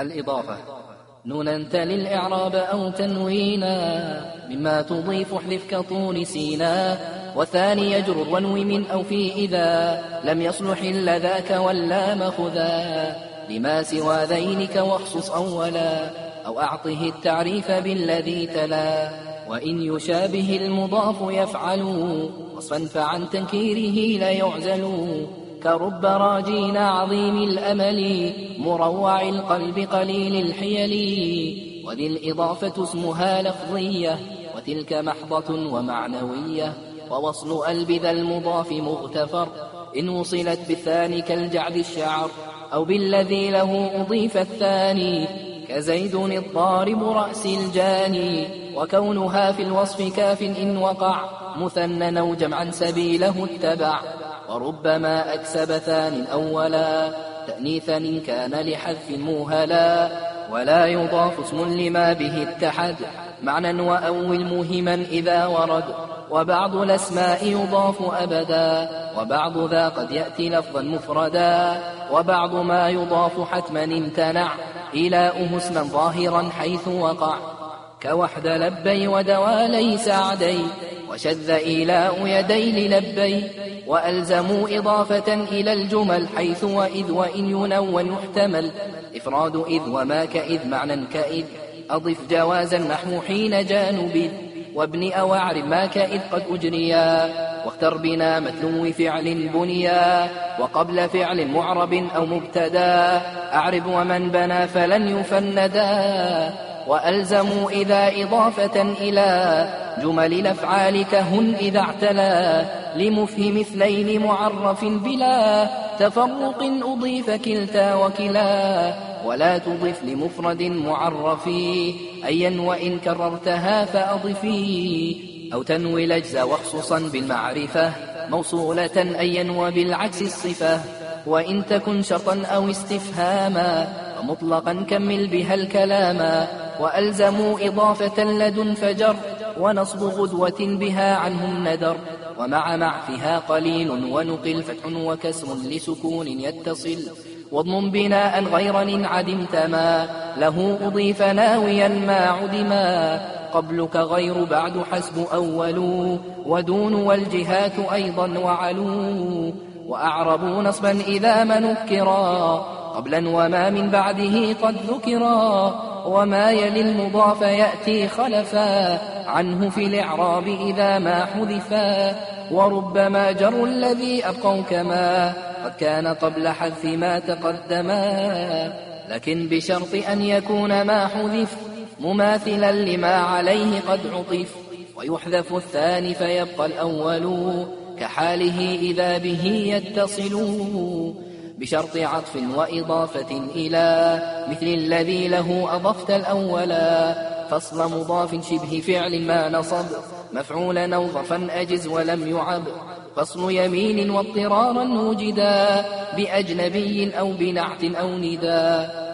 الإضافة. نونا تل الإعراب أو تنوينا مما تضيف احذف كطول سينا. وثاني يجرر ونوي من أو في إذا لم يصلح إلا ذاك ولا مخذا لما سوى ذينك واخصص أولا أو أعطه التعريف بالذي تلا. وإن يشابه المضاف يفعل وصفا فعن تنكيره لا يعزل. كرب راجين عظيم الأمل مروع القلب قليل الحيل. وذي الإضافة اسمها لفظية وتلك محضة ومعنوية. ووصل ألب ذا المضاف مغتفر إن وصلت بالثاني كالجعد الشعر. أو بالذي له أضيف الثاني كزيد الضارب رأس الجاني. وكونها في الوصف كاف إن وقع مثنى أو جمعا سبيله اتبع. وربما أكسب ثان أولا تأنيثا إن كان لحذف موهلا. ولا يضاف اسم لما به اتحد. معنى وأول مهما إذا ورد. وبعض الأسماء يضاف أبدا. وبعض ذا قد يأتي لفظا مفردا. وبعض ما يضاف حتما امتنع. إلاؤه اسما ظاهرا حيث وقع. كوحد لبي ودوالي سعدي وشذ إيلاء يدي للبي وألزموا إضافة إلى الجمل حيث وإذ وإن ينون يحتمل. إفراد إذ وما كإذ معنى كإذ. أضف جوازا نحو حين جانب. وابن أو أعرب ما كإذ قد أجريا واختر بنا متلو فعل بنيا. وقبل فعل معرب أو مبتدا. أعرب ومن بنى فلن يفندا. وألزموا إذا إضافة إلى جمل الأفعال كهن إذا اعتلى لمفهم اثنين معرف بلا تفرق أضيف كلتا وكلا ولا تضف لمفرد معرف أيا وإن كررتها فأضفي أو تنوي الأجز وخصوصا بالمعرفة موصولة أيا وبالعكس الصفة وإن تكن شرطا أو استفهاما ومطلقا كمل بها الكلاما وألزموا إضافة لدن فجر ونصب غدوة بها عنه الندر ومع معفها قليل ونقل فتح وكسر لسكون يتصل. واضم بناء غير إن عدمت ما له أضيف ناويا ما عدما. قبلك غير بعد حسب أول ودون والجهات أيضا وعلو. وأعربوا نصبا إذا ما نكرا. قبلا وما من بعده قد ذكرا وما يلي المضاف يأتي خلفا. عنه في الإعراب إذا ما حذفا. وربما جر الذي أبقوا كما. قد كان قبل حذف ما تقدما. لكن بشرط أن يكون ما حذف مماثلا لما عليه قد عطف. ويحذف الثاني فيبقى الأول كحاله إذا به يتصل. بشرط عطف وإضافة إلى مثل الذي له أضفت الأولا. فصل مضاف شبه فعل ما نصب مفعولا أو ظرفا أجز ولم يعب. فصل يمين واضطرارا وجدا بأجنبي أو بنعت أو نداء.